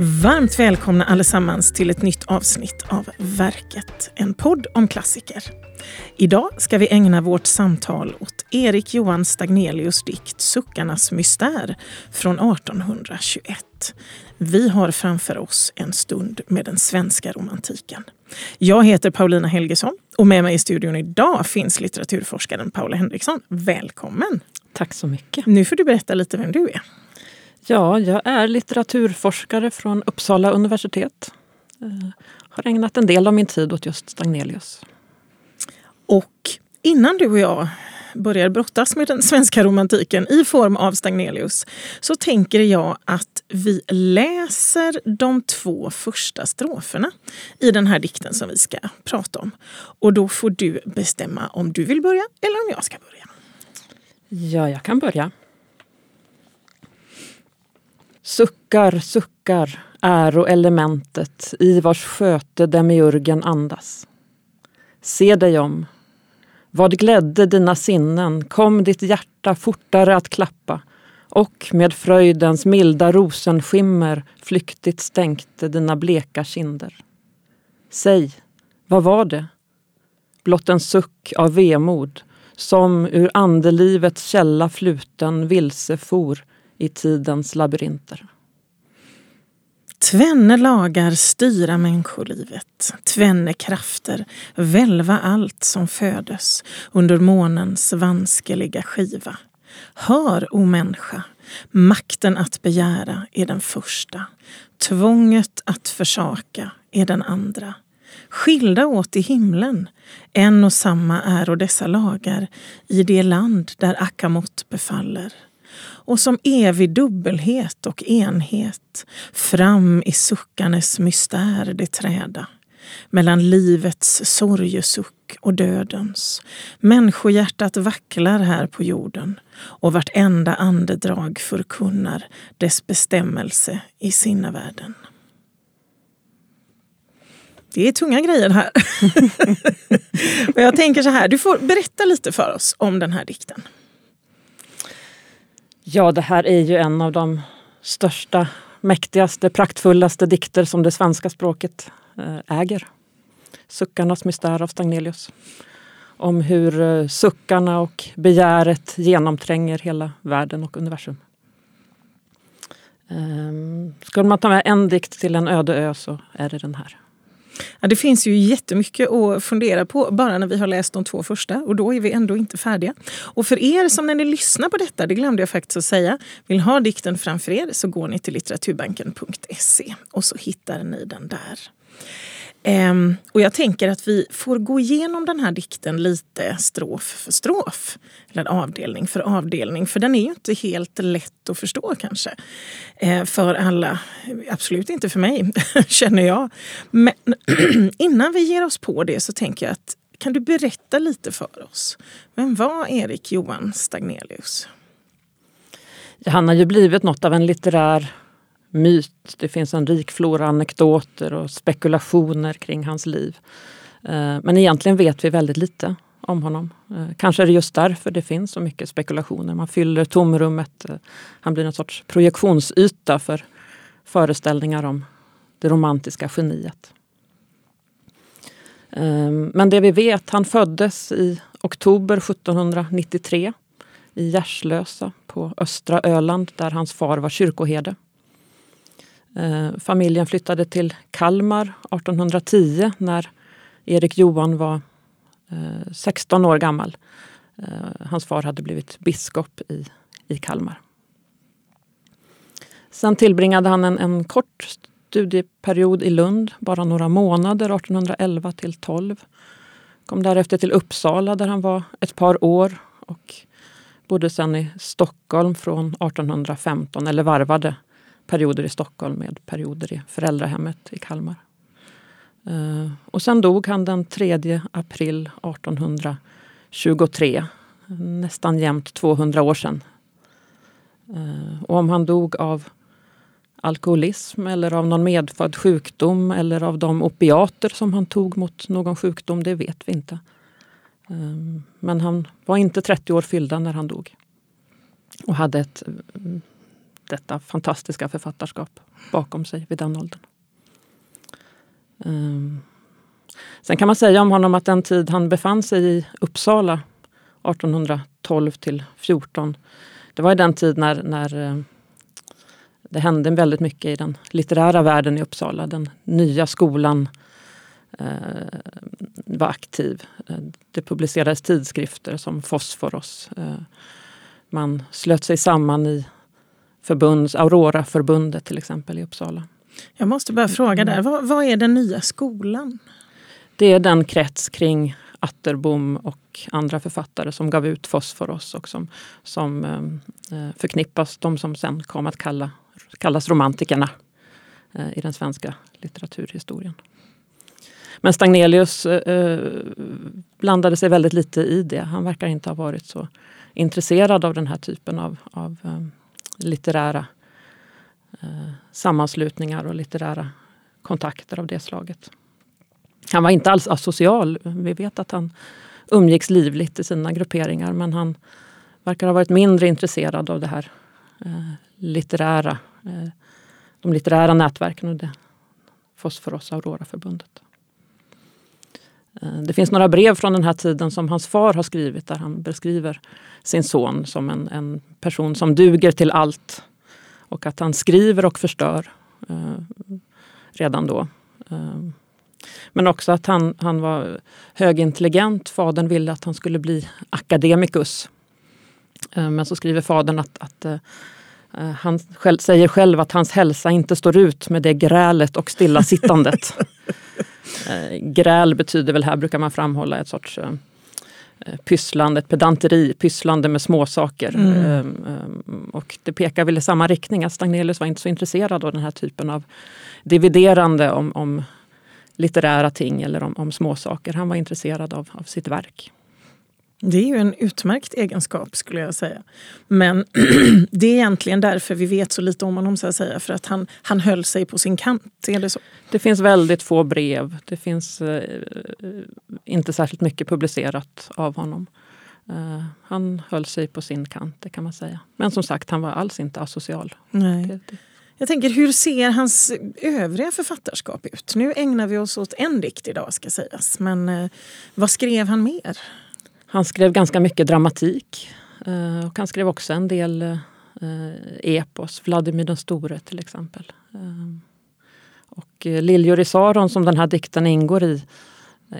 Varmt välkomna allesammans till ett nytt avsnitt av Verket, en podd om klassiker. Idag ska vi ägna vårt samtal åt Erik Johan Stagnelius dikt Suckarnas mystär från 1821. Vi har framför oss en stund med den svenska romantiken. Jag heter Paulina Helgesson och med mig i studion idag finns litteraturforskaren Paula Henriksson. Välkommen! Tack så mycket. Nu får du berätta lite vem du är. Ja, jag är litteraturforskare från Uppsala universitet. Jag eh, har ägnat en del av min tid åt just Stagnelius. Och innan du och jag börjar brottas med den svenska romantiken i form av Stagnelius så tänker jag att vi läser de två första stroferna i den här dikten som vi ska prata om. Och då får du bestämma om du vill börja eller om jag ska börja. Ja, jag kan börja. Suckar, suckar, äroelementet i vars sköte demiurgen andas. Se dig om. Vad glädde dina sinnen kom ditt hjärta fortare att klappa och med fröjdens milda rosenskimmer flyktigt stänkte dina bleka kinder. Säg, vad var det? Blott en suck av vemod som ur andelivets källa fluten vilse for i tidens labyrinter. Tvenne lagar styra människolivet, tvenne krafter välva allt som födes under månens vanskeliga skiva. Hör, o människa, makten att begära är den första, tvånget att försaka är den andra. Skilda åt i himlen, en och samma är och dessa lagar i det land där Akamot befaller och som evig dubbelhet och enhet fram i suckarnes mystär det träda mellan livets sorgesuck och dödens. Människohjärtat vacklar här på jorden och vartenda andedrag förkunnar dess bestämmelse i sinnevärlden. Det är tunga grejer här. och jag tänker så här, du får berätta lite för oss om den här dikten. Ja, det här är ju en av de största, mäktigaste, praktfullaste dikter som det svenska språket eh, äger. Suckarnas mystär av Stagnelius. Om hur eh, suckarna och begäret genomtränger hela världen och universum. Ehm, Skulle man ta med en dikt till en öde ö så är det den här. Ja, det finns ju jättemycket att fundera på bara när vi har läst de två första och då är vi ändå inte färdiga. Och för er som när ni lyssnar på detta, det glömde jag faktiskt att säga, vill ha dikten framför er så går ni till litteraturbanken.se och så hittar ni den där. Um, och jag tänker att vi får gå igenom den här dikten lite strof för strof. Eller avdelning för avdelning. För den är ju inte helt lätt att förstå kanske. Uh, för alla. Absolut inte för mig, känner jag. Men innan vi ger oss på det så tänker jag att kan du berätta lite för oss? Vem var Erik Johan Stagnelius? Han har ju blivit något av en litterär myt. Det finns en rik flora anekdoter och spekulationer kring hans liv. Eh, men egentligen vet vi väldigt lite om honom. Eh, kanske är det just därför det finns så mycket spekulationer. Man fyller tomrummet. Eh, han blir en sorts projektionsyta för föreställningar om det romantiska geniet. Men det vi vet, han föddes i oktober 1793 i Gärslösa på östra Öland där hans far var kyrkoherde. Eh, familjen flyttade till Kalmar 1810 när Erik Johan var eh, 16 år gammal. Eh, hans far hade blivit biskop i, i Kalmar. Sen tillbringade han en, en kort studieperiod i Lund, bara några månader, 1811 till 12. Kom därefter till Uppsala där han var ett par år och bodde sen i Stockholm från 1815, eller varvade perioder i Stockholm med perioder i föräldrahemmet i Kalmar. Uh, och sen dog han den 3 april 1823. Nästan jämnt 200 år sedan. Uh, och om han dog av alkoholism eller av någon medfödd sjukdom eller av de opiater som han tog mot någon sjukdom, det vet vi inte. Uh, men han var inte 30 år fyllda när han dog. Och hade ett mm, detta fantastiska författarskap bakom sig vid den åldern. Um, sen kan man säga om honom att den tid han befann sig i Uppsala 1812 till 14 det var i den tid när, när eh, det hände väldigt mycket i den litterära världen i Uppsala. Den nya skolan eh, var aktiv. Eh, det publicerades tidskrifter som Fosforos. Eh, man slöt sig samman i förbunds, Aurora-förbundet till exempel i Uppsala. Jag måste bara fråga där, vad, vad, är den nya skolan? Det är den krets kring Atterbom och andra författare som gav ut Fosforos och som, som eh, förknippas, de som sen kom att kalla, kallas romantikerna eh, i den svenska litteraturhistorien. Men Stagnelius eh, blandade sig väldigt lite i det. Han verkar inte ha varit så intresserad av den här typen av, av eh, litterära eh, sammanslutningar och litterära kontakter av det slaget. Han var inte alls asocial. Vi vet att han umgicks livligt i sina grupperingar men han verkar ha varit mindre intresserad av det här eh, litterära, eh, de litterära nätverken och det Fosforos Aurora-förbundet. Eh, det finns några brev från den här tiden som hans far har skrivit där han beskriver sin son som en, en person som duger till allt. Och att han skriver och förstör eh, redan då. Eh, men också att han, han var högintelligent. Fadern ville att han skulle bli akademikus. Eh, men så skriver fadern att, att eh, eh han själv, säger själv att hans hälsa inte står ut med det grälet och stillasittandet. Eh, gräl betyder väl här, brukar man framhålla, ett sorts eh, pysslande, ett pedanteri, pysslande med småsaker. Mm. Och det pekar väl i samma riktning, att Stagnelius var inte så intresserad av den här typen av dividerande om, om litterära ting eller om, om småsaker. Han var intresserad av, av sitt verk. Det är ju en utmärkt egenskap skulle jag säga. Men det är egentligen därför vi vet så lite om honom. Så att säga, för att han, han höll sig på sin kant. Är det, så? det finns väldigt få brev. Det finns eh, inte särskilt mycket publicerat av honom. Uh, han höll sig på sin kant, det kan man säga. Men som sagt, han var alls inte asocial. Nej. Det, det. Jag tänker, hur ser hans övriga författarskap ut? Nu ägnar vi oss åt en dikt idag ska sägas. Men uh, vad skrev han mer? Han skrev ganska mycket dramatik. Eh, och han skrev också en del eh, epos, Vladimir den store till exempel. Eh, och eh, Liljor i Saron som den här dikten ingår i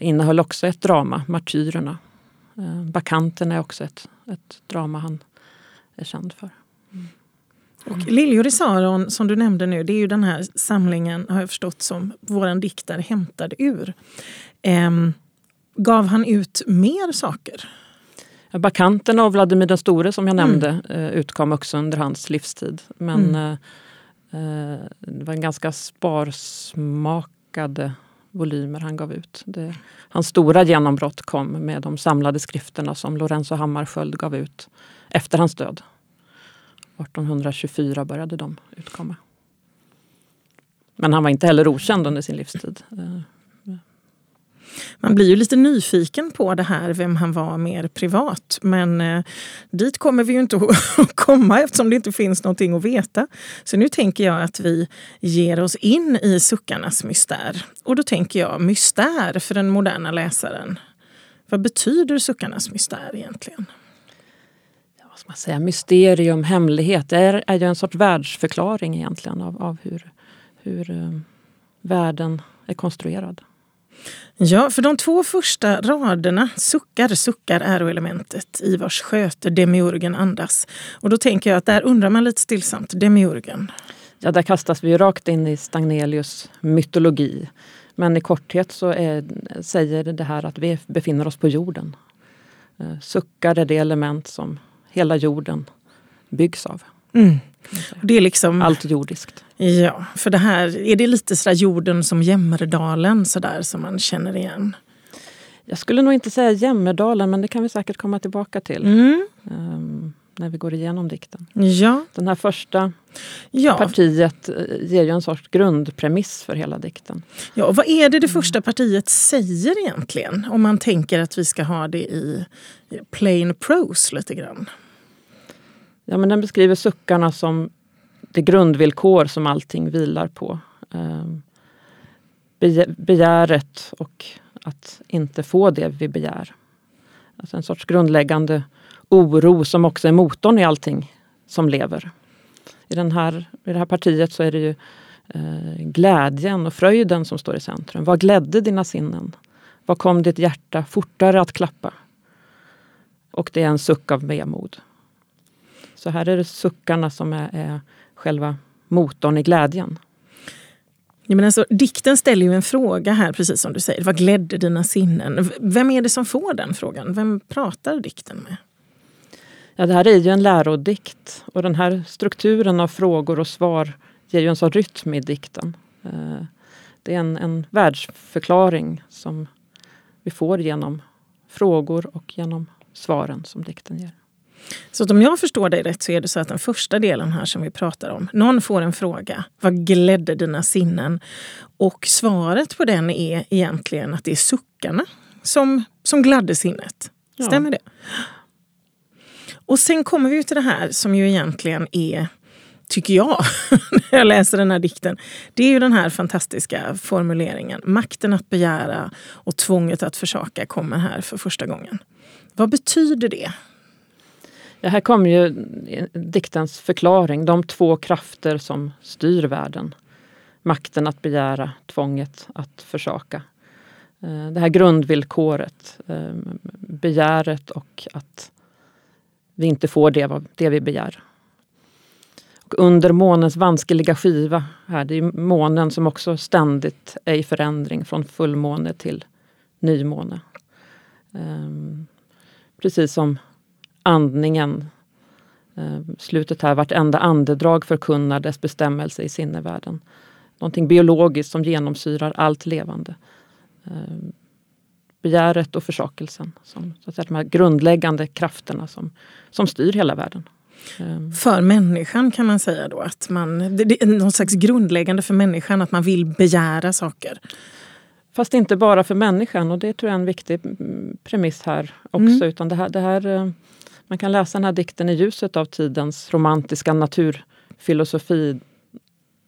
innehöll också ett drama, Martyrerna. Eh, Bakanten är också ett, ett drama han är känd för. Mm. Och Liljor i Saron som du nämnde nu, det är ju den här samlingen har jag förstått som våran dikt är hämtad ur. Um, Gav han ut mer saker? Bakanten av Vladimir den store som jag mm. nämnde mm. utkom också under hans livstid. Men mm. eh, eh, det var en ganska sparsmakade volymer han gav ut. Det, hans stora genombrott kom med de samlade skrifterna som Lorenzo Hammarskjöld gav ut efter hans död. 1824 började de utkomma. Men han var inte heller okänd under sin livstid man blir ju lite nyfiken på det här, vem han var mer privat. Men eh, dit kommer vi ju inte att komma eftersom det inte finns någonting att veta. Så nu tänker jag att vi ger oss in i suckarnas mystär. Och då tänker jag mystär för den moderna läsaren. Vad betyder suckarnas mystär egentligen? vad ska man säga, mysterium, hemlighet. Det är, är ju en sorts världsförklaring egentligen av, av hur, hur um, världen är konstruerad. Ja, för de två första raderna suckar, suckar äroelementet i vars sköte demiurgen andas. Och då tänker jag att där undrar man lite stillsamt, demiurgen. Ja, där kastas vi rakt in i Stagnelius mytologi. Men i korthet så är, säger det här att vi befinner oss på jorden. Eh, suckar är det element som hela jorden byggs av. Mm. Det är liksom, Allt jordiskt. Ja, för det här är det lite sådär jorden som Jämmerdalen sådär som man känner igen. Jag skulle nog inte säga Jämmerdalen men det kan vi säkert komma tillbaka till. Mm. Um, när vi går igenom dikten. Ja. Den här första ja. partiet eh, ger ju en sorts grundpremiss för hela dikten. Ja, och vad är det det första partiet säger egentligen? Om man tänker att vi ska ha det i plain prose lite grann. Ja, men den beskriver suckarna som det grundvillkor som allting vilar på. Ehm, begäret och att inte få det vi begär. Alltså en sorts grundläggande oro som också är motorn i allting som lever. I, den här, I det här partiet så är det ju eh, glädjen och fröjden som står i centrum. Vad glädde dina sinnen? Vad kom ditt hjärta fortare att klappa? Och det är en suck av vemod. Så här är det suckarna som är, är själva motorn i glädjen. Ja, men alltså, dikten ställer ju en fråga här, precis som du säger. Vad glädde dina sinnen? Vem är det som får den frågan? Vem pratar dikten med? Ja, det här är ju en lärodikt och den här strukturen av frågor och svar ger ju en sån rytm i dikten. Eh, det är en, en världsförklaring som vi får genom frågor och genom svaren som dikten ger. Så om jag förstår dig rätt så är det så att den första delen här som vi pratar om, någon får en fråga, vad glädde dina sinnen? Och svaret på den är egentligen att det är suckarna som, som gladde sinnet. Stämmer ja. det? Och sen kommer vi till det här som ju egentligen är tycker jag, när jag läser den här dikten. Det är ju den här fantastiska formuleringen. Makten att begära och tvånget att försaka kommer här för första gången. Vad betyder det? Ja, här kommer ju diktens förklaring. De två krafter som styr världen. Makten att begära, tvånget att försaka. Eh, det här grundvillkoret, ehm, begäret och att vi inte får det, det vi begär. Och under månens vanskeliga skiva, här, det är månen som också ständigt är i förändring från fullmåne till nymåne. Ehm, precis som andningen. Um, slutet här, vartenda andedrag förkunnar dess bestämmelse i sinnevärlden. Någonting biologiskt som genomsyrar allt levande. Um, begäret och försakelsen. Som, så att säga, de här grundläggande krafterna som, som styr hela världen. Ehm. För människan kan man säga då att man, det är någon slags grundläggande för människan att man vill begära saker. Fast inte bara för människan och det tror jag är en viktig premiss här också. Mm. Utan det här, det här, eh, man kan läsa den här dikten i ljuset av tidens romantiska naturfilosofi.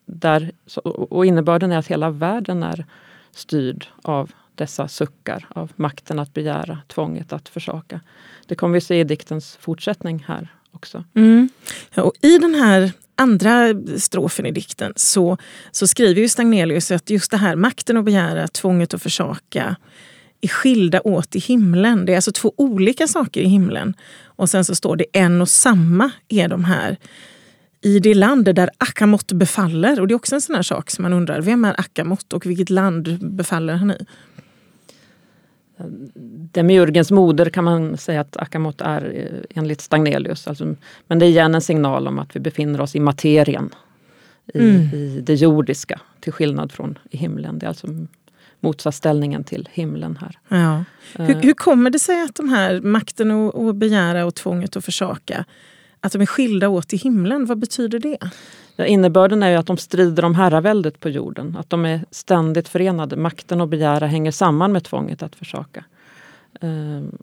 Där, och innebörden är att hela världen är styrd av dessa suckar av makten att begära, tvånget att försaka. Det kommer vi se i diktens fortsättning här också. Mm. Ja, och I den här andra strofen i dikten så, så skriver ju Stagnelius att just det här makten att begära, tvånget att försaka är skilda åt i himlen. Det är alltså två olika saker i himlen. Och sen så står det en och samma är de här i det land där Akamot befaller. Och det är också en sån här sak som man undrar, vem är Akamot och vilket land befaller han i? Demiurgens moder kan man säga att Akamot är eh, enligt Stagnelius. Alltså, men det är igen en signal om att vi befinner oss i materien. I, mm. i det jordiska, till skillnad från i himlen. Det är alltså motsatsställningen till himlen här. Ja. Uh, hur, hur, kommer det sig att de här makten att begära och tvånget att försaka att de är skilda åt i himlen? Vad betyder det? Ja, innebörden är ju att de strider om herraväldet på jorden. Att de är ständigt förenade. Makten att begära hänger samman med tvånget att försaka. Ehm,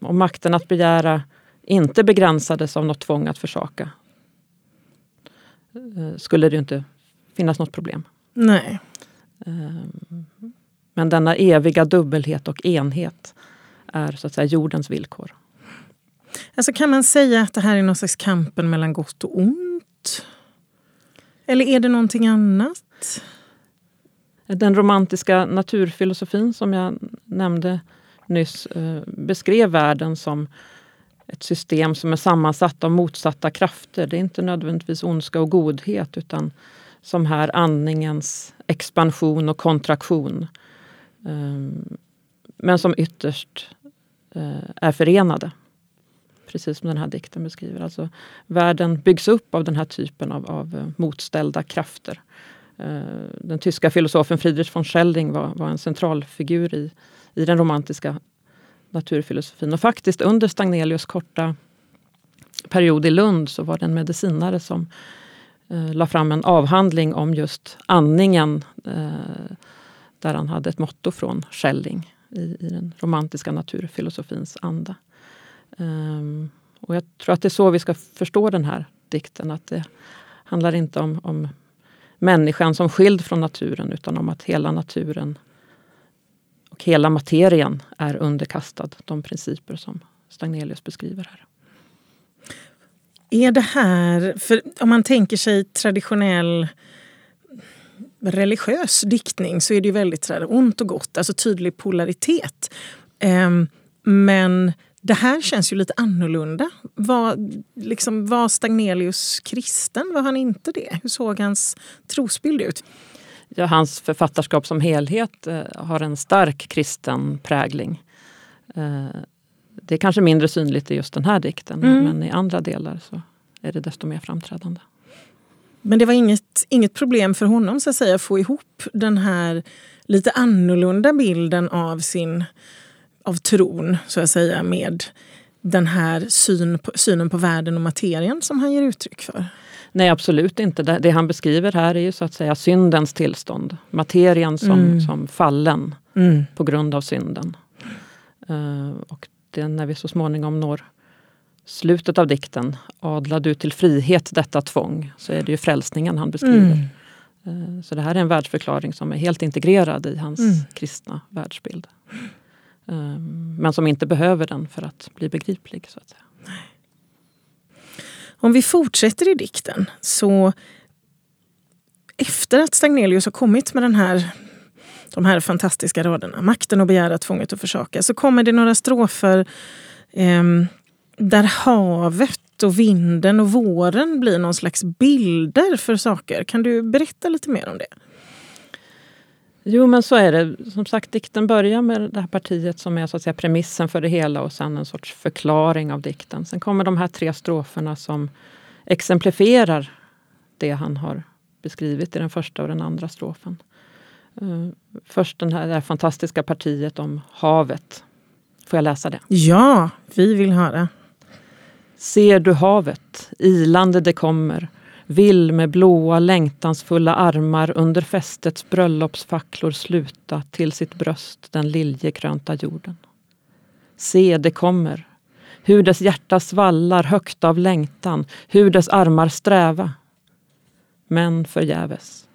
och makten att begära inte begränsades av något tvång att försaka eh, skulle det ju inte finnas något problem. Nej. Ehm, men denna eviga dubbelhet och enhet är så att säga jordens villkor. Alltså kan man säga att det här är någon slags kampen mellan gott och ont? Eller är det någonting annat? Den romantiska naturfilosofin som jag nämnde nyss eh, beskrev världen som ett system som är sammansatt av motsatta krafter. Det är inte nödvändigtvis ondska och godhet utan som här andningens expansion och kontraktion. Ehm, men som ytterst eh, är förenade precis som den här dikten beskriver. Alltså, världen byggs upp av den här typen av, av eh, motställda krafter. Eh, den tyska filosofen Friedrich von Schelling var, var en central figur i, i den romantiska naturfilosofin. Och faktiskt under Stagnelius korta period i Lund så var det en medicinare som eh, la fram en avhandling om just andningen eh, där han hade ett motto från Schelling i, i den romantiska naturfilosofins anda. Um, och jag tror att det är så vi ska förstå den här dikten. Att det handlar inte om, om människan som skild från naturen utan om att hela naturen och hela materien är underkastad de principer som Stagnelius beskriver här. Är det här, för om man tänker sig traditionell religiös diktning så är det ju väldigt så ont och gott, alltså tydlig polaritet. Um, men det här känns ju lite annorlunda. Var, liksom, var Stagnelius kristen? Var han inte det? Hur såg hans trosbild ut? Ja, hans författarskap som helhet eh, har en stark kristen prägling. Eh, det är kanske mindre synligt i just den här dikten mm. men i andra delar så är det desto mer framträdande. Men det var inget, inget problem för honom så att säga, att få ihop den här lite annorlunda bilden av sin av tron så att säga med den här syn på, synen på världen och materien som han ger uttryck för? Nej, absolut inte. Det, det han beskriver här är ju så att säga syndens tillstånd. Materien som, mm. som fallen mm. på grund av synden. Uh, och det, när vi så småningom når slutet av dikten, Adla du till frihet detta tvång, så är det ju frälsningen han beskriver. Mm. Uh, så det här är en världsförklaring som är helt integrerad i hans mm. kristna världsbild. Ehm, men som inte behöver den för att bli begriplig. så att säga. Om vi fortsätter i dikten så efter att Stagnelius har kommit med den här, de här fantastiska raderna, makten och begära, tvånget och försaka, så kommer det några strofer eh, där havet och vinden och våren blir någon slags bilder för saker. Kan du berätta lite mer om det? Jo, men så är det. Som sagt, dikten börjar med det här partiet som är så att säga premissen för det hela och sen en sorts förklaring av dikten. Sen kommer de här tre stroferna som exemplifierar det han har beskrivit i den första och den andra strofen. Uh, först den här, det här fantastiska partiet om havet. Får jag läsa det? Ja, vi vill höra. Ser du havet, ilande det kommer vill med blåa längtansfulla armar under fästets bröllopsfacklor sluta till sitt bröst den liljekrönta jorden. Se, det kommer. Hur dess hjärta svallar högt av längtan, hur dess armar sträva. Men förgäves.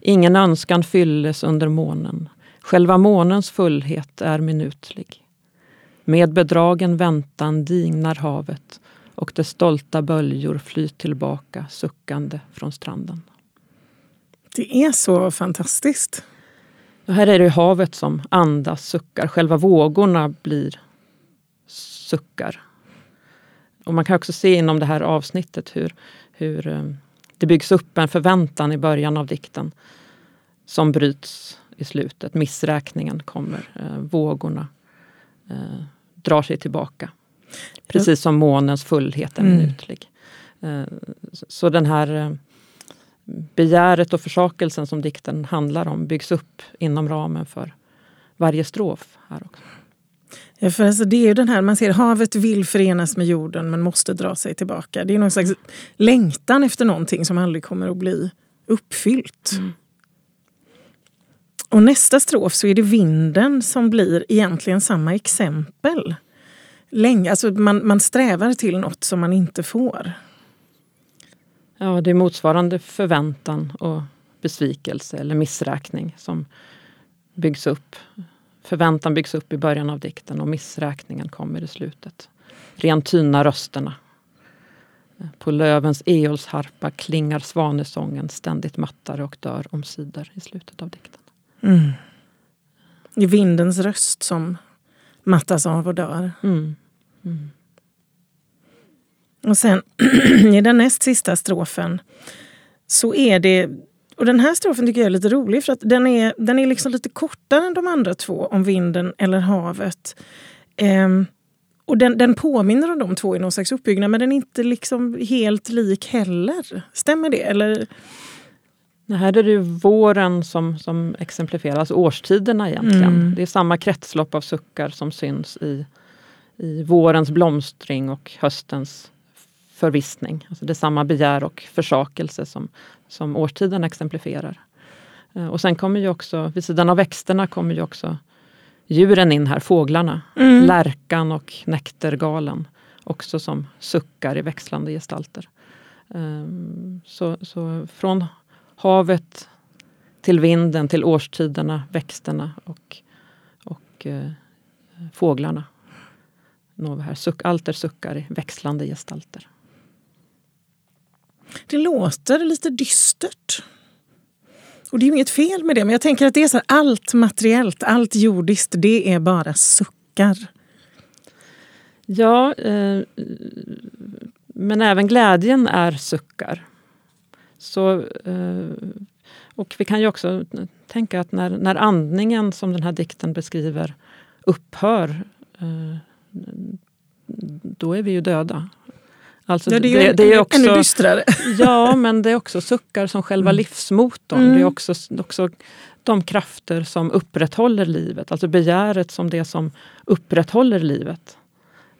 Ingen önskan fylles under månen. Själva månens fullhet är minutlig. Med bedragen väntan dignar havet och dess stolta böljor flyr tillbaka suckande från stranden. Det är så fantastiskt. Och här är det havet som andas, suckar. Själva vågorna blir suckar. Och man kan också se inom det här avsnittet hur, hur eh, det byggs upp en förväntan i början av dikten som bryts i slutet. Missräkningen kommer. Eh, vågorna eh, drar sig tillbaka. Precis som månens fullhet är minutlig. Mm. Så den här eh, begäret och försakelsen som dikten handlar om byggs upp inom ramen för varje strof. här också. Ja, för alltså det är ju den här, man ser havet vill förenas med jorden men måste dra sig tillbaka. Det är någon slags längtan efter någonting som aldrig kommer att bli uppfyllt. Mm. Och nästa strof så är det vinden som blir egentligen samma exempel länge. Alltså man, man strävar till något som man inte får. Ja, det är motsvarande förväntan och besvikelse eller missräkning som byggs upp. Förväntan byggs upp i början av dikten och missräkningen kommer i slutet. Rent tyna rösterna. På lövens eolsharpa klingar svanesången ständigt mattare och dör omsider i slutet av dikten. Mm. Det är vindens röst som mattas av och dör. Mm. Mm. Och sen i den näst sista strofen så är det... Och den här strofen tycker jag är lite rolig för att den är, den är liksom lite kortare än de andra två om vinden eller havet. Um, och den, den påminner om de två i någon slags uppbyggnad men den är inte liksom helt lik heller. Stämmer det? Eller? Det här är det våren som, som exemplifieras, årstiderna egentligen. Mm. Det är samma kretslopp av suckar som syns i, i vårens blomstring och höstens förvissning. Alltså det är samma begär och försakelse som, som årstiden exemplifierar. Eh, och sen kommer ju också, vid sidan av växterna kommer ju också djuren in här, fåglarna. Mm. Lärkan och näktergalen. Också som suckar i växlande gestalter. Um, så, så från havet till vinden, till årstiderna, växterna och, och uh, fåglarna. Här. Suck, allt är suckar i växlande gestalter. Det låter lite dystert. Och det är inget fel med det, men jag tänker att det är så här, allt materiellt, allt jordiskt, det är bara suckar. Ja, eh, men även glädjen är suckar. Så, eh, och vi kan ju också tänka att när, när andningen, som den här dikten beskriver, upphör, eh, då är vi ju döda. Alltså, ja, det är, det, det är också, ännu dystrare. Ja, men det är också suckar som själva mm. livsmotorn. Mm. Det är också, också de krafter som upprätthåller livet. Alltså begäret som det som upprätthåller livet.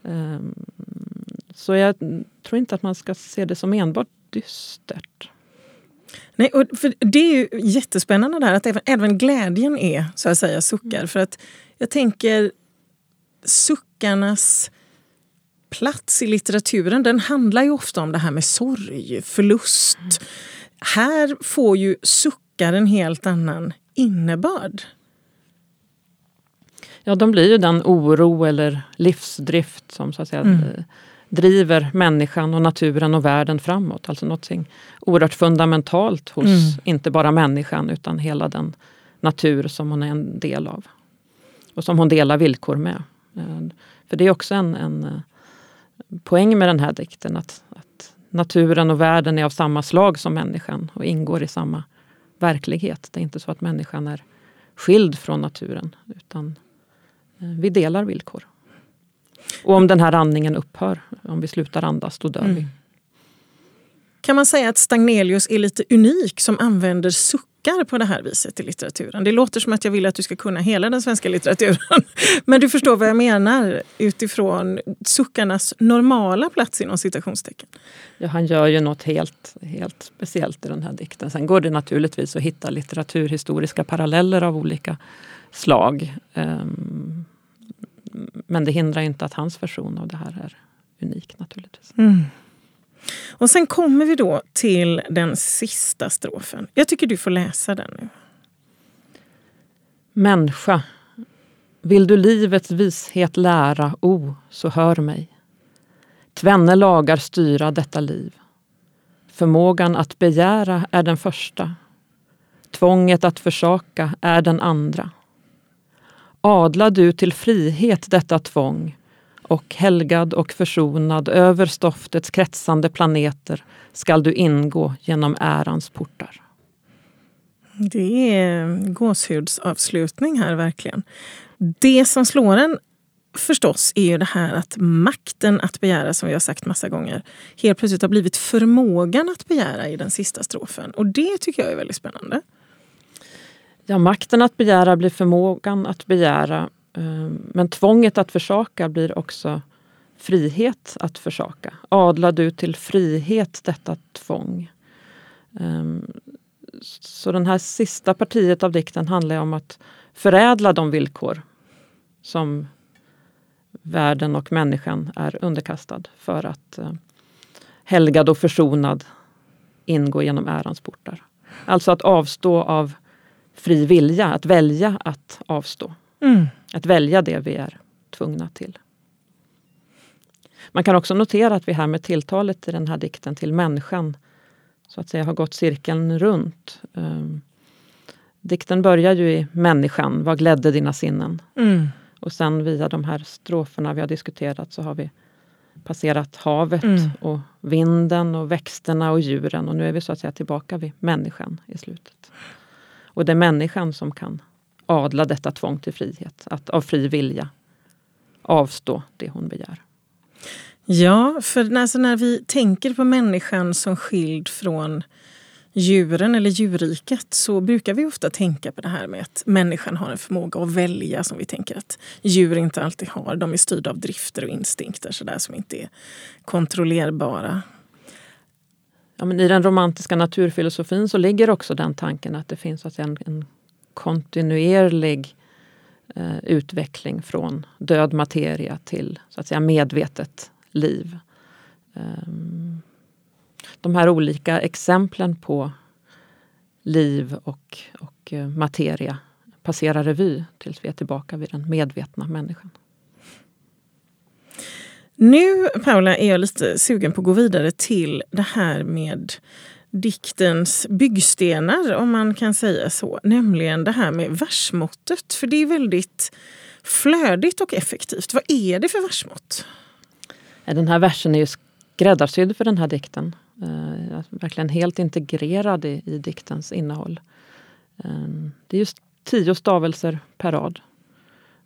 Um, så jag tror inte att man ska se det som enbart dystert. Nej, och för det är ju jättespännande där att även, även glädjen är så att säga suckar. Mm. För att jag tänker suckarnas plats i litteraturen den handlar ju ofta om det här med sorg, förlust. Mm. Här får ju suckar en helt annan innebörd. Ja, de blir ju den oro eller livsdrift som så att säga, mm. Eh, driver människan och naturen och världen framåt. Alltså något oerhört fundamentalt hos mm. inte bara människan utan hela den natur som hon är en del av. Och som hon delar villkor med. Ehm, för det är också en, en eh, poäng med den här dikten. Att, att naturen och världen är av samma slag som människan och ingår i samma verklighet. Det är inte så att människan är skild från naturen utan eh, vi delar villkor. Och om den här andningen upphör, om vi slutar andas, då dör mm. vi. Kan man säga att Stagnelius är lite unik som använder suck suckar på det här viset i litteraturen. Det låter som att jag vill att du ska kunna hela den svenska litteraturen. Men du förstår vad jag menar utifrån suckarnas normala plats inom citationstecken. Ja, han gör ju något helt, helt speciellt i den här dikten. Sen går det naturligtvis att hitta litteraturhistoriska paralleller av olika slag. Ehm, men det hindrar inte att hans version av det här är unik naturligtvis. Mm. Och sen kommer vi då till den sista strofen. Jag tycker du får läsa den nu. Människa, vill du livets vishet lära, o, oh, så hör mig. Tvenne lagar styra detta liv. Förmågan att begära är den första. Tvånget att försaka är den andra. Adla du till frihet detta tvång och helgad och försonad över stoftets kretsande planeter skall du ingå genom ärans portar. Det är gåshudsavslutning här verkligen. Det som slår en förstås är ju det här att makten att begära, som vi har sagt massa gånger, helt plötsligt har blivit förmågan att begära i den sista strofen. Och det tycker jag är väldigt spännande. Ja, makten att begära blir förmågan att begära Ehm, men tvånget att försaka blir också frihet att försaka. Adla du till frihet detta tvång. Ehm, så det här sista partiet av dikten handlar om att förädla de villkor som världen och människan är underkastad för att eh, helgad och försonad ingå genom ärans portar. Alltså att avstå av fri vilja, att välja att avstå. Mm. Att välja det vi är tvungna till. Man kan också notera att vi här med tilltalet i den här dikten till människan så att säga har gått cirkeln runt. Um, dikten börjar ju i människan, vad glädde dina sinnen? Mm. Och sen via de här stroferna vi har diskuterat så har vi passerat havet mm. och vinden och växterna och djuren och nu är vi så att säga tillbaka vid människan i slutet. Och det är människan som kan adla detta tvång till frihet. Att av fri vilja avstå det hon begär. Ja, för alltså när vi tänker på människan som skild från djuren eller djurriket så brukar vi ofta tänka på det här med att människan har en förmåga att välja som vi tänker att djur inte alltid har. De är styrda av drifter och instinkter så där som inte är kontrollerbara. Ja, men I den romantiska naturfilosofin så ligger också den tanken att det finns alltså en, en kontinuerlig eh, utveckling från död materia till så att säga medvetet liv. Um, de här olika exemplen på liv och, och eh, materia passerar revy tills vi är tillbaka vid den medvetna människan. Nu, Paula, är jag lite sugen på att gå vidare till det här med diktens byggstenar, om man kan säga så. Nämligen det här med versmåttet. För det är väldigt flödigt och effektivt. Vad är det för versmått? Den här versen är ju skräddarsydd för den här dikten. Eh, alltså verkligen helt integrerad i, i diktens innehåll. Ehm, det är just tio stavelser per rad.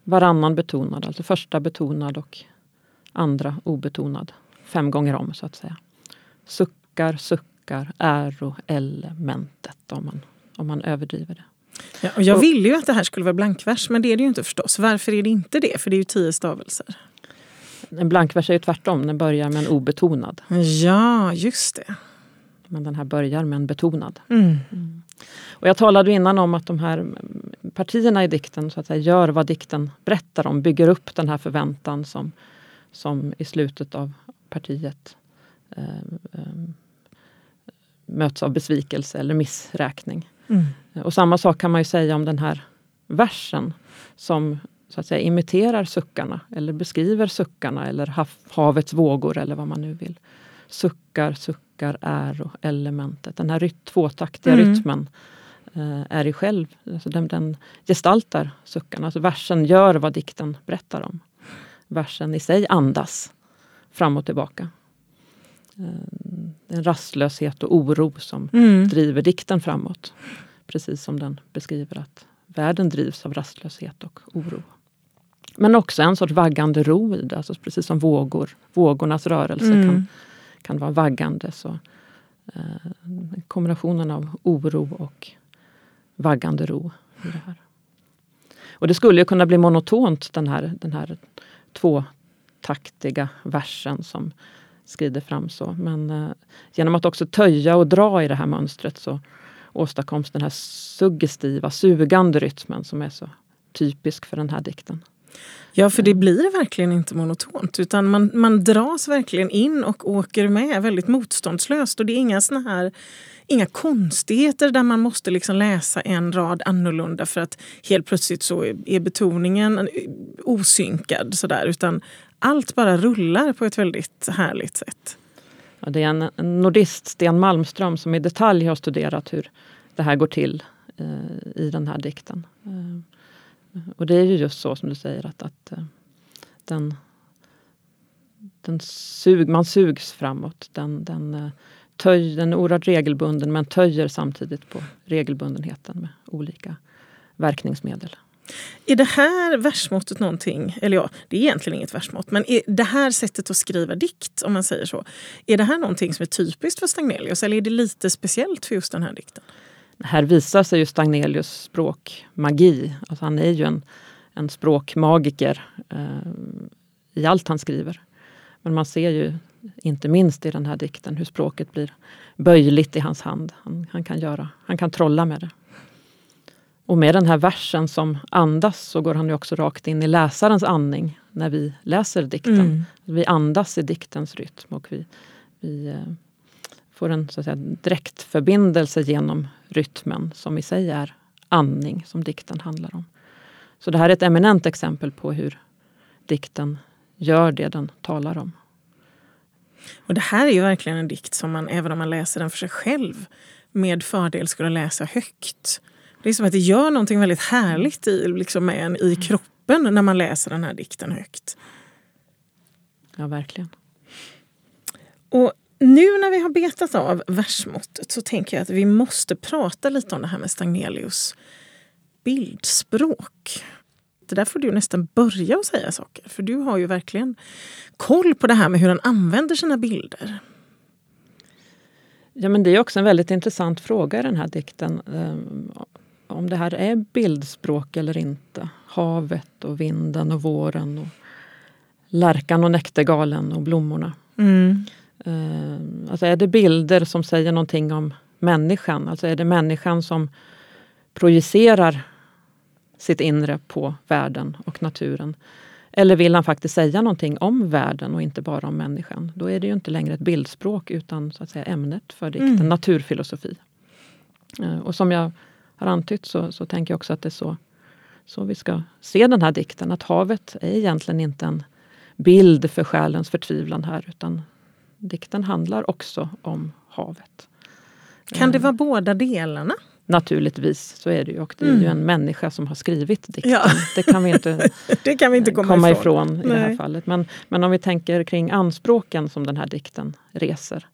Varannan betonad, alltså första betonad och andra obetonad. Fem gånger om så att säga. Suckar, suckar, äro, elementet om man, om man överdriver det. Ja, och jag ville ju att det här skulle vara blankvers, men det är det ju inte förstås. Varför är det inte det? För det är ju tio stavelser. En blankvers är ju tvärtom, den börjar med en obetonad. Ja, just det. Men den här börjar med en betonad. Mm. Mm. Och jag talade innan om att de här partierna i dikten så att säga, gör vad dikten berättar om, bygger upp den här förväntan som, som i slutet av partiet eh, eh, möts av besvikelse eller missräkning. Mm. Och samma sak kan man ju säga om den här versen som så att säga imiterar suckarna eller beskriver suckarna eller havets vågor eller vad man nu vill. Suckar, suckar, är och elementet. Den här ryt tvåtaktiga mm. rytmen eh, är i själv, alltså den, den gestaltar suckarna. Alltså versen gör vad dikten berättar om. Versen i sig andas fram och tillbaka. Eh, en rastlöshet och oro som mm. driver dikten framåt. Precis som den beskriver att världen drivs av rastlöshet och oro. Men också en sorts vaggande ro i det, alltså precis som vågor. Vågornas rörelse mm. kan, kan vara vaggande. Så, eh, kombinationen av oro och vaggande ro. I det här. Och det skulle ju kunna bli monotont den här, den här tvåtaktiga versen som skrider fram så. Men eh, genom att också töja och dra i det här mönstret så åstadkoms den här suggestiva, sugande rytmen som är så typisk för den här dikten. Ja, för det blir verkligen inte monotont utan man, man dras verkligen in och åker med väldigt motståndslöst. Och det är inga såna här inga konstigheter där man måste liksom läsa en rad annorlunda för att helt plötsligt så är betoningen osynkad. Sådär, utan allt bara rullar på ett väldigt härligt sätt. Ja, det är en, en nordist, Sten Malmström, som i detalj har studerat hur det här går till eh, i den här dikten. Eh, och det är ju just så som du säger att, att eh, den, den sug, man sugs framåt. Den, den, eh, töj, den är oerhört regelbunden men töjer samtidigt på regelbundenheten med olika verkningsmedel. Är det här versmåttet någonting, eller ja, det är egentligen inget versmått, men är det här sättet att skriva dikt, om man säger så, är det här någonting som är typiskt för Stagnelius eller är det lite speciellt för just den här dikten? Här visar sig ju Stagnelius språkmagi. Alltså han är ju en, en språkmagiker eh, i allt han skriver. Men man ser ju inte minst i den här dikten hur språket blir böjligt i hans hand. Han, han, kan, göra, han kan trolla med det. Och med den här versen som andas så går han ju också rakt in i läsarens andning när vi läser dikten. Mm. Vi andas i diktens rytm och vi, vi eh, får en så att säga, direktförbindelse genom rytmen som i sig är andning, som dikten handlar om. Så det här är ett eminent exempel på hur dikten gör det den talar om. Och Det här är ju verkligen en dikt som man, även om man läser den för sig själv, med fördel skulle läsa högt. Det är som att det gör någonting väldigt härligt i, liksom med en, i kroppen när man läser den här dikten högt. Ja, verkligen. Och nu när vi har betat av versmåttet så tänker jag att vi måste prata lite om det här med Stagnelius bildspråk. Det där får du nästan börja och säga saker, för du har ju verkligen koll på det här med hur han använder sina bilder. Ja, men det är också en väldigt intressant fråga i den här dikten. Om det här är bildspråk eller inte. Havet och vinden och våren och lärkan och näktergalen och blommorna. Mm. Uh, alltså är det bilder som säger någonting om människan? Alltså är det människan som projicerar sitt inre på världen och naturen? Eller vill han faktiskt säga någonting om världen och inte bara om människan? Då är det ju inte längre ett bildspråk utan så att säga ämnet för dikten, mm. naturfilosofi. Eh, och som jag har antytt så, så tänker jag också att det är så, så vi ska se den här dikten. Att havet är egentligen inte en bild för själens förtvivlan här utan dikten handlar också om havet. Kan det eh. vara båda delarna? Naturligtvis, så är det ju. Och det är mm. ju en människa som har skrivit dikten. Ja. Det kan vi inte, det kan vi inte komma, komma ifrån, ifrån i det här fallet. Men, men om vi tänker kring anspråken som den här dikten reser.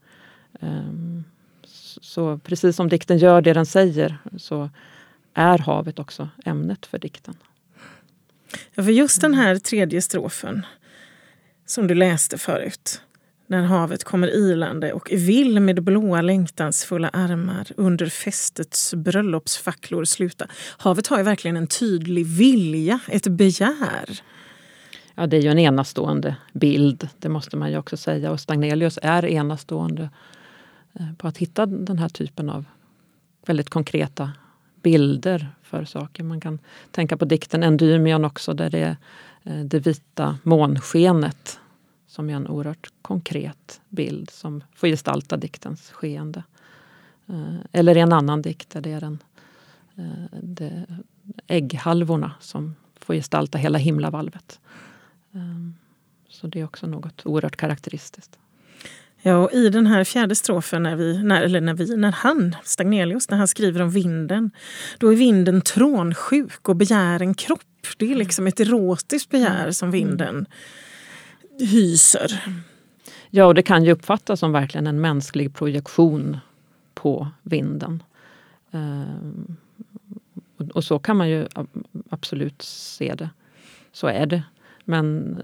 Um, så precis som dikten gör det den säger så är havet också ämnet för dikten. Ja, för just den här tredje strofen som du läste förut när havet kommer ilande och vill med blåa längtansfulla armar under festets bröllopsfacklor sluta. Havet har ju verkligen en tydlig vilja, ett begär. Ja, det är ju en enastående bild, det måste man ju också säga. Och Stagnelius är enastående Eh, på att hitta den här typen av väldigt konkreta bilder för saker. Man kan tänka på dikten Endymion också där det är eh, det vita månskenet som är en oerhört konkret bild som får gestalta diktens skeende. Eh, eller i en annan dikt där det är den, det, ägghalvorna som får gestalta hela himlavalvet. Så det är också något oerhört karaktäristiskt. Ja, och i den här fjärde strofen, när, vi, när, eller när, vi, när han, Stagnelius, när han skriver om vinden, då är vinden trånsjuk och begär en kropp. Det är liksom ett erotiskt begär som vinden hyser. Ja, och det kan ju uppfattas som verkligen en mänsklig projektion på vinden. Ehm, och så kan man ju absolut se det. Så är det. Men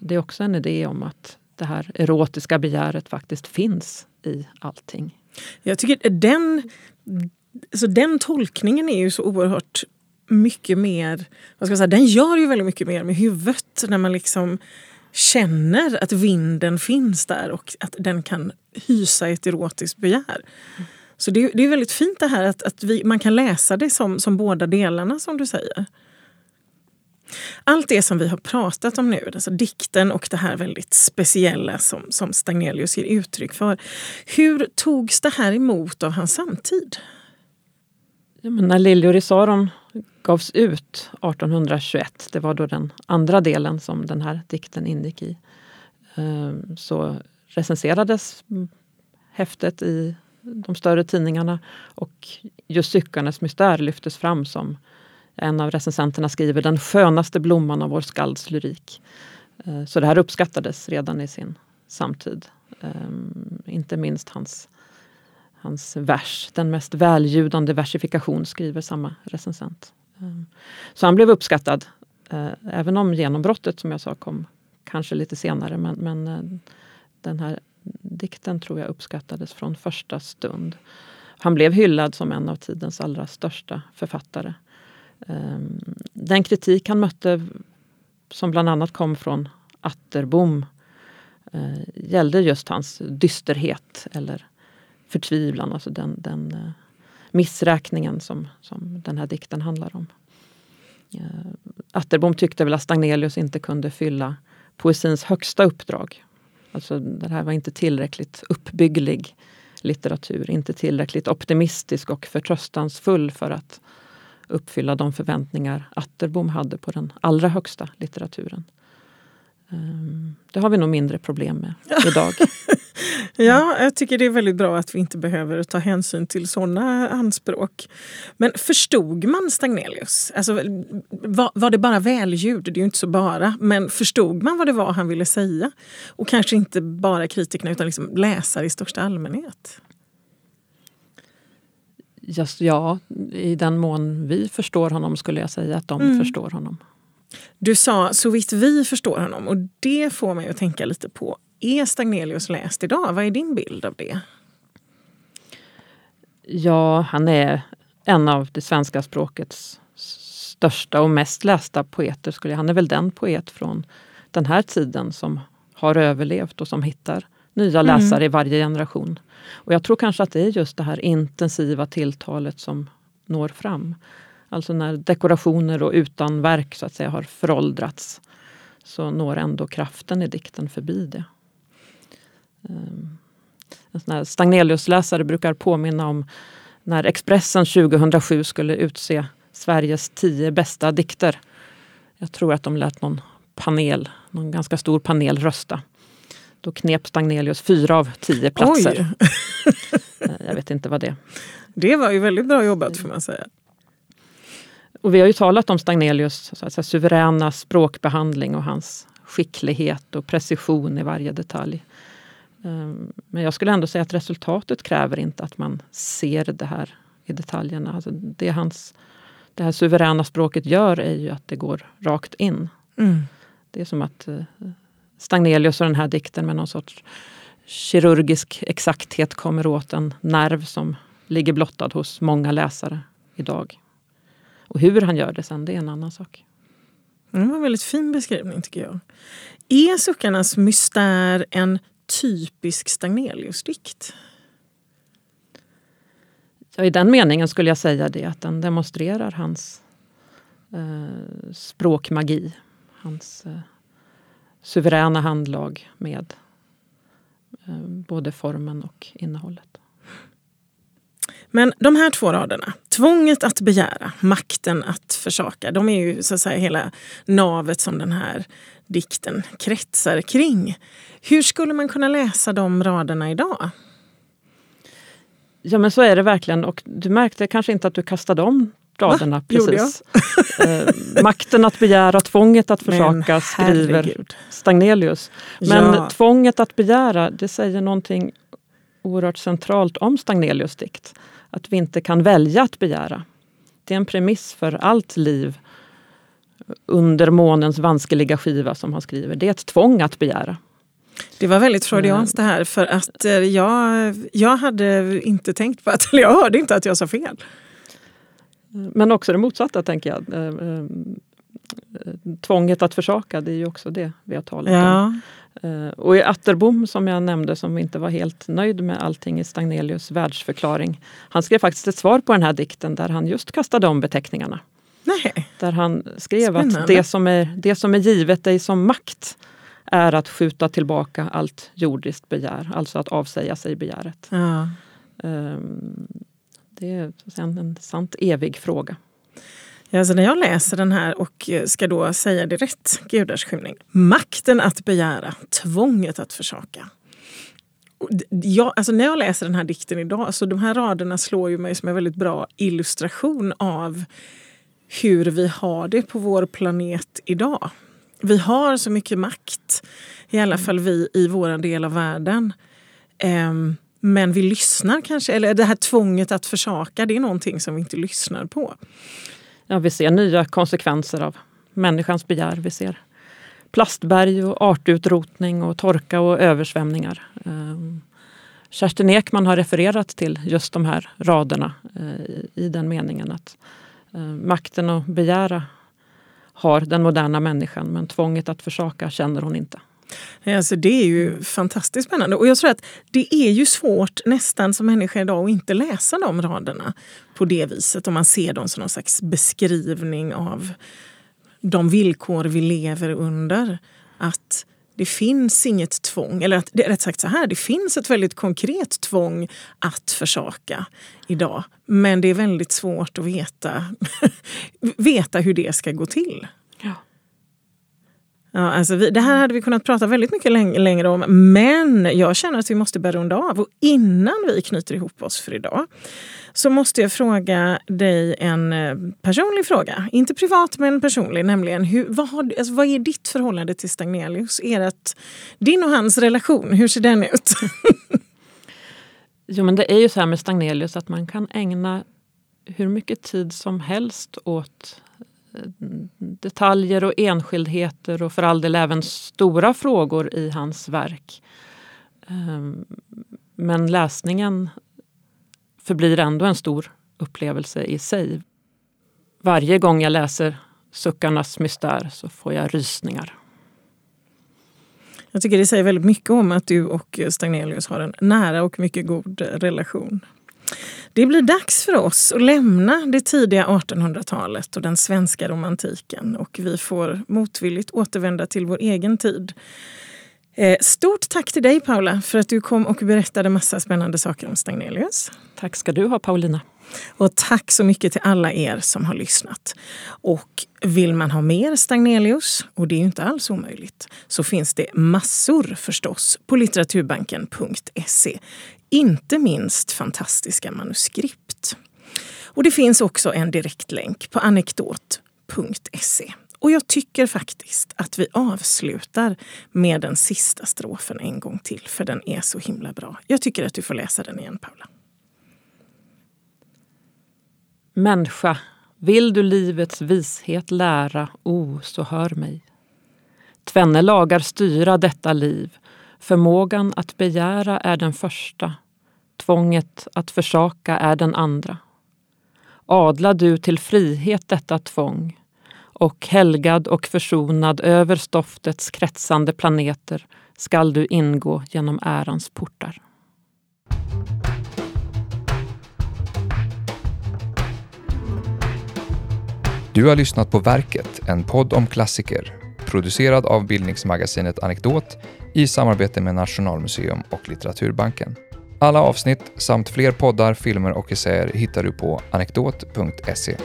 det är också en idé om att det här erotiska begäret faktiskt finns i allting. Jag tycker den, alltså den tolkningen är ju så oerhört mycket mer... Vad ska jag säga, den gör ju väldigt mycket mer med huvudet. När man liksom känner att vinden finns där och att den kan hysa ett erotiskt begär. Så det, det är väldigt fint det här att, att vi, man kan läsa det som, som båda delarna som du säger. Allt det som vi har pratat om nu, alltså dikten och det här väldigt speciella som, som Stagnelius ger uttryck för. Hur togs det här emot av hans samtid? Ja, men när Liljor i Saron gavs ut 1821, det var då den andra delen som den här dikten ingick i, ehm, så recenserades häftet i de större tidningarna och just Cyckarnes mystär lyftes fram som en av recensenterna skriver den skönaste blomman av vår skalds lyrik. Eh, så det här uppskattades redan i sin samtid. Ehm, inte minst hans hans vers. Den mest väljudande versifikation skriver samma recensent. Ehm, så han blev uppskattad. Eh, även om genombrottet som jag sa kom kanske lite senare. Men, men eh, den här dikten tror jag uppskattades från första stund. Han blev hyllad som en av tidens allra största författare. Ehm, den kritik han mötte, som bland annat kom från Atterbom, eh, gällde just hans dysterhet eller förtvivlan, alltså den, den eh, missräkningen som, som den här dikten handlar om. Eh, Atterbom tyckte väl att Stagnelius inte kunde fylla poesins högsta uppdrag. Alltså det här var inte tillräckligt uppbygglig litteratur, inte tillräckligt optimistisk och förtröstansfull för att uppfylla de förväntningar Atterbom hade på den allra högsta litteraturen. Um, det har vi nog mindre problem med idag. Ja, jag tycker det är väldigt bra att vi inte behöver ta hänsyn till sådana anspråk. Men förstod man Stagnelius? Alltså, var, var det bara välljud? Det är ju inte så bara. Men förstod man vad det var han ville säga? Och kanske inte bara kritikerna utan liksom läsare i största allmänhet? Just, ja, i den mån vi förstår honom skulle jag säga att de mm. förstår honom. Du sa så vitt vi förstår honom och det får mig att tänka lite på är Stagnelius läst idag? Vad är din bild av det? Ja, han är en av det svenska språkets största och mest lästa poeter. Skulle jag. Han är väl den poet från den här tiden som har överlevt och som hittar nya mm. läsare mm. i varje generation. Och jag tror kanske att det är just det här intensiva tilltalet som når fram. Alltså när dekorationer och utanverk så att säga har föråldrats så når ändå kraften i dikten förbi det. Ehm, en Stagnelius-läsare brukar påminna om när Expressen 2007 skulle utse Sveriges tio bästa dikter. Jag tror att de lät någon panel, någon ganska stor panel rösta. Då knep Stagnelius fyra av tio platser. Eh, jag vet inte vad det Det var ju väldigt bra jobbat får man säga. Och vi har ju talat om Stagnelius så säga, suveräna språkbehandling och hans skicklighet och precision i varje detalj. Ehm, men jag skulle ändå säga att resultatet kräver inte att man ser det här i detaljerna. Alltså det, hans, det här suveräna språket gör är ju att det går rakt in. Mm. Det är som att eh, Stagnelius och den här dikten med någon sorts kirurgisk exakthet kommer åt en nerv som ligger blottad hos många läsare idag. Och hur han gör det sen, det är en annan sak. Det var en väldigt fin beskrivning tycker jag. Är Suckarnas mystär en typisk Stagnelius-dikt? Ja, I den meningen skulle jag säga det att den demonstrerar hans eh, språkmagi. Hans eh, suveräna handlag med eh, både formen och innehållet. Men de här två raderna, tvånget att begära, makten att försaka, de är ju så att säga hela navet som den här dikten kretsar kring. Hur skulle man kunna läsa de raderna idag? Ja men så är det verkligen och du märkte kanske inte att du kastade om raderna Va? precis. eh, makten att begära, tvånget att försaka skriver Stagnelius. Men ja. tvånget att begära, det säger någonting oerhört centralt om Stagnelius dikt. Att vi inte kan välja att begära. Det är en premiss för allt liv under månens vanskeliga skiva som han skriver. Det är ett tvång att begära. Det var väldigt freudianskt det här för att eh, jag, jag hade inte tänkt på att, eller jag hörde inte att jag sa fel. Men också det motsatta tänker jag. Eh, eh, tvånget att försaka, det är ju också det vi har talat ja. om. Och i Atterbom som jag nämnde som inte var helt nöjd med allting i Stagnelius världsförklaring. Han skrev faktiskt ett svar på den här dikten där han just kastade om beteckningarna. Nej. Där han skrev Spännande. att det som, är, det som är givet dig som makt är att skjuta tillbaka allt jordiskt begär, alltså att avsäga sig begäret. Ja. Um, det är en, en sant evig fråga. Ja, alltså när jag läser den här och ska då säga det rätt, Gudars skymning. Makten att begära, tvånget att försaka. Jag, alltså när jag läser den här dikten idag, så de här raderna slår ju mig som en väldigt bra illustration av hur vi har det på vår planet idag. Vi har så mycket makt, i alla fall vi i vår del av världen. Um, men vi lyssnar kanske, eller det här tvånget att försaka, det är någonting som vi inte lyssnar på. Ja, vi ser nya konsekvenser av människans begär. Vi ser plastberg och artutrotning och torka och översvämningar. Ehm, Kerstin Ekman har refererat till just de här raderna eh, i den meningen att eh, makten att begära har den moderna människan men tvånget att försaka känner hon inte. Alltså det är ju fantastiskt spännande. Och jag tror att det är ju svårt nästan som människa idag att inte läsa de raderna på det viset. Om man ser dem som någon slags beskrivning av de villkor vi lever under. Att det finns inget tvång, eller att, rätt sagt så här, det finns ett väldigt konkret tvång att försaka idag. Men det är väldigt svårt att veta, veta hur det ska gå till. Ja. Ja, alltså vi, det här hade vi kunnat prata väldigt mycket längre om men jag känner att vi måste börja runda av. Och innan vi knyter ihop oss för idag så måste jag fråga dig en eh, personlig fråga. Inte privat men personlig. Nämligen, hur, vad, har, alltså, vad är ditt förhållande till Stagnelius? Ert, din och hans relation, hur ser den ut? jo men det är ju så här med Stagnelius att man kan ägna hur mycket tid som helst åt detaljer och enskildheter och för all del även stora frågor i hans verk. Ehm, men läsningen förblir ändå en stor upplevelse i sig. Varje gång jag läser Suckarnas mystär så får jag rysningar. Jag tycker det säger väldigt mycket om att du och Stagnelius har en nära och mycket god relation. Det blir dags för oss att lämna det tidiga 1800-talet och den svenska romantiken och vi får motvilligt återvända till vår egen tid. Eh, stort tack till dig Paula för att du kom och berättade massa spännande saker om Stagnelius. Tack ska du ha Paulina. Och tack så mycket till alla er som har lyssnat. Och vill man ha mer Stagnelius, och det är ju inte alls omöjligt, så finns det massor förstås på litteraturbanken.se. Inte minst fantastiska manuskript. Och det finns också en direktlänk på anekdot.se. Och jag tycker faktiskt att vi avslutar med den sista strofen en gång till, för den är så himla bra. Jag tycker att du får läsa den igen, Paula. Människa, vill du livets vishet lära, o, oh, så hör mig. Tvenne lagar styra detta liv. Förmågan att begära är den första, tvånget att försaka är den andra. Adla du till frihet detta tvång och helgad och försonad över stoftets kretsande planeter skall du ingå genom ärans portar. Du har lyssnat på Verket, en podd om klassiker, producerad av bildningsmagasinet Anekdot i samarbete med Nationalmuseum och Litteraturbanken. Alla avsnitt samt fler poddar, filmer och essäer hittar du på anekdot.se.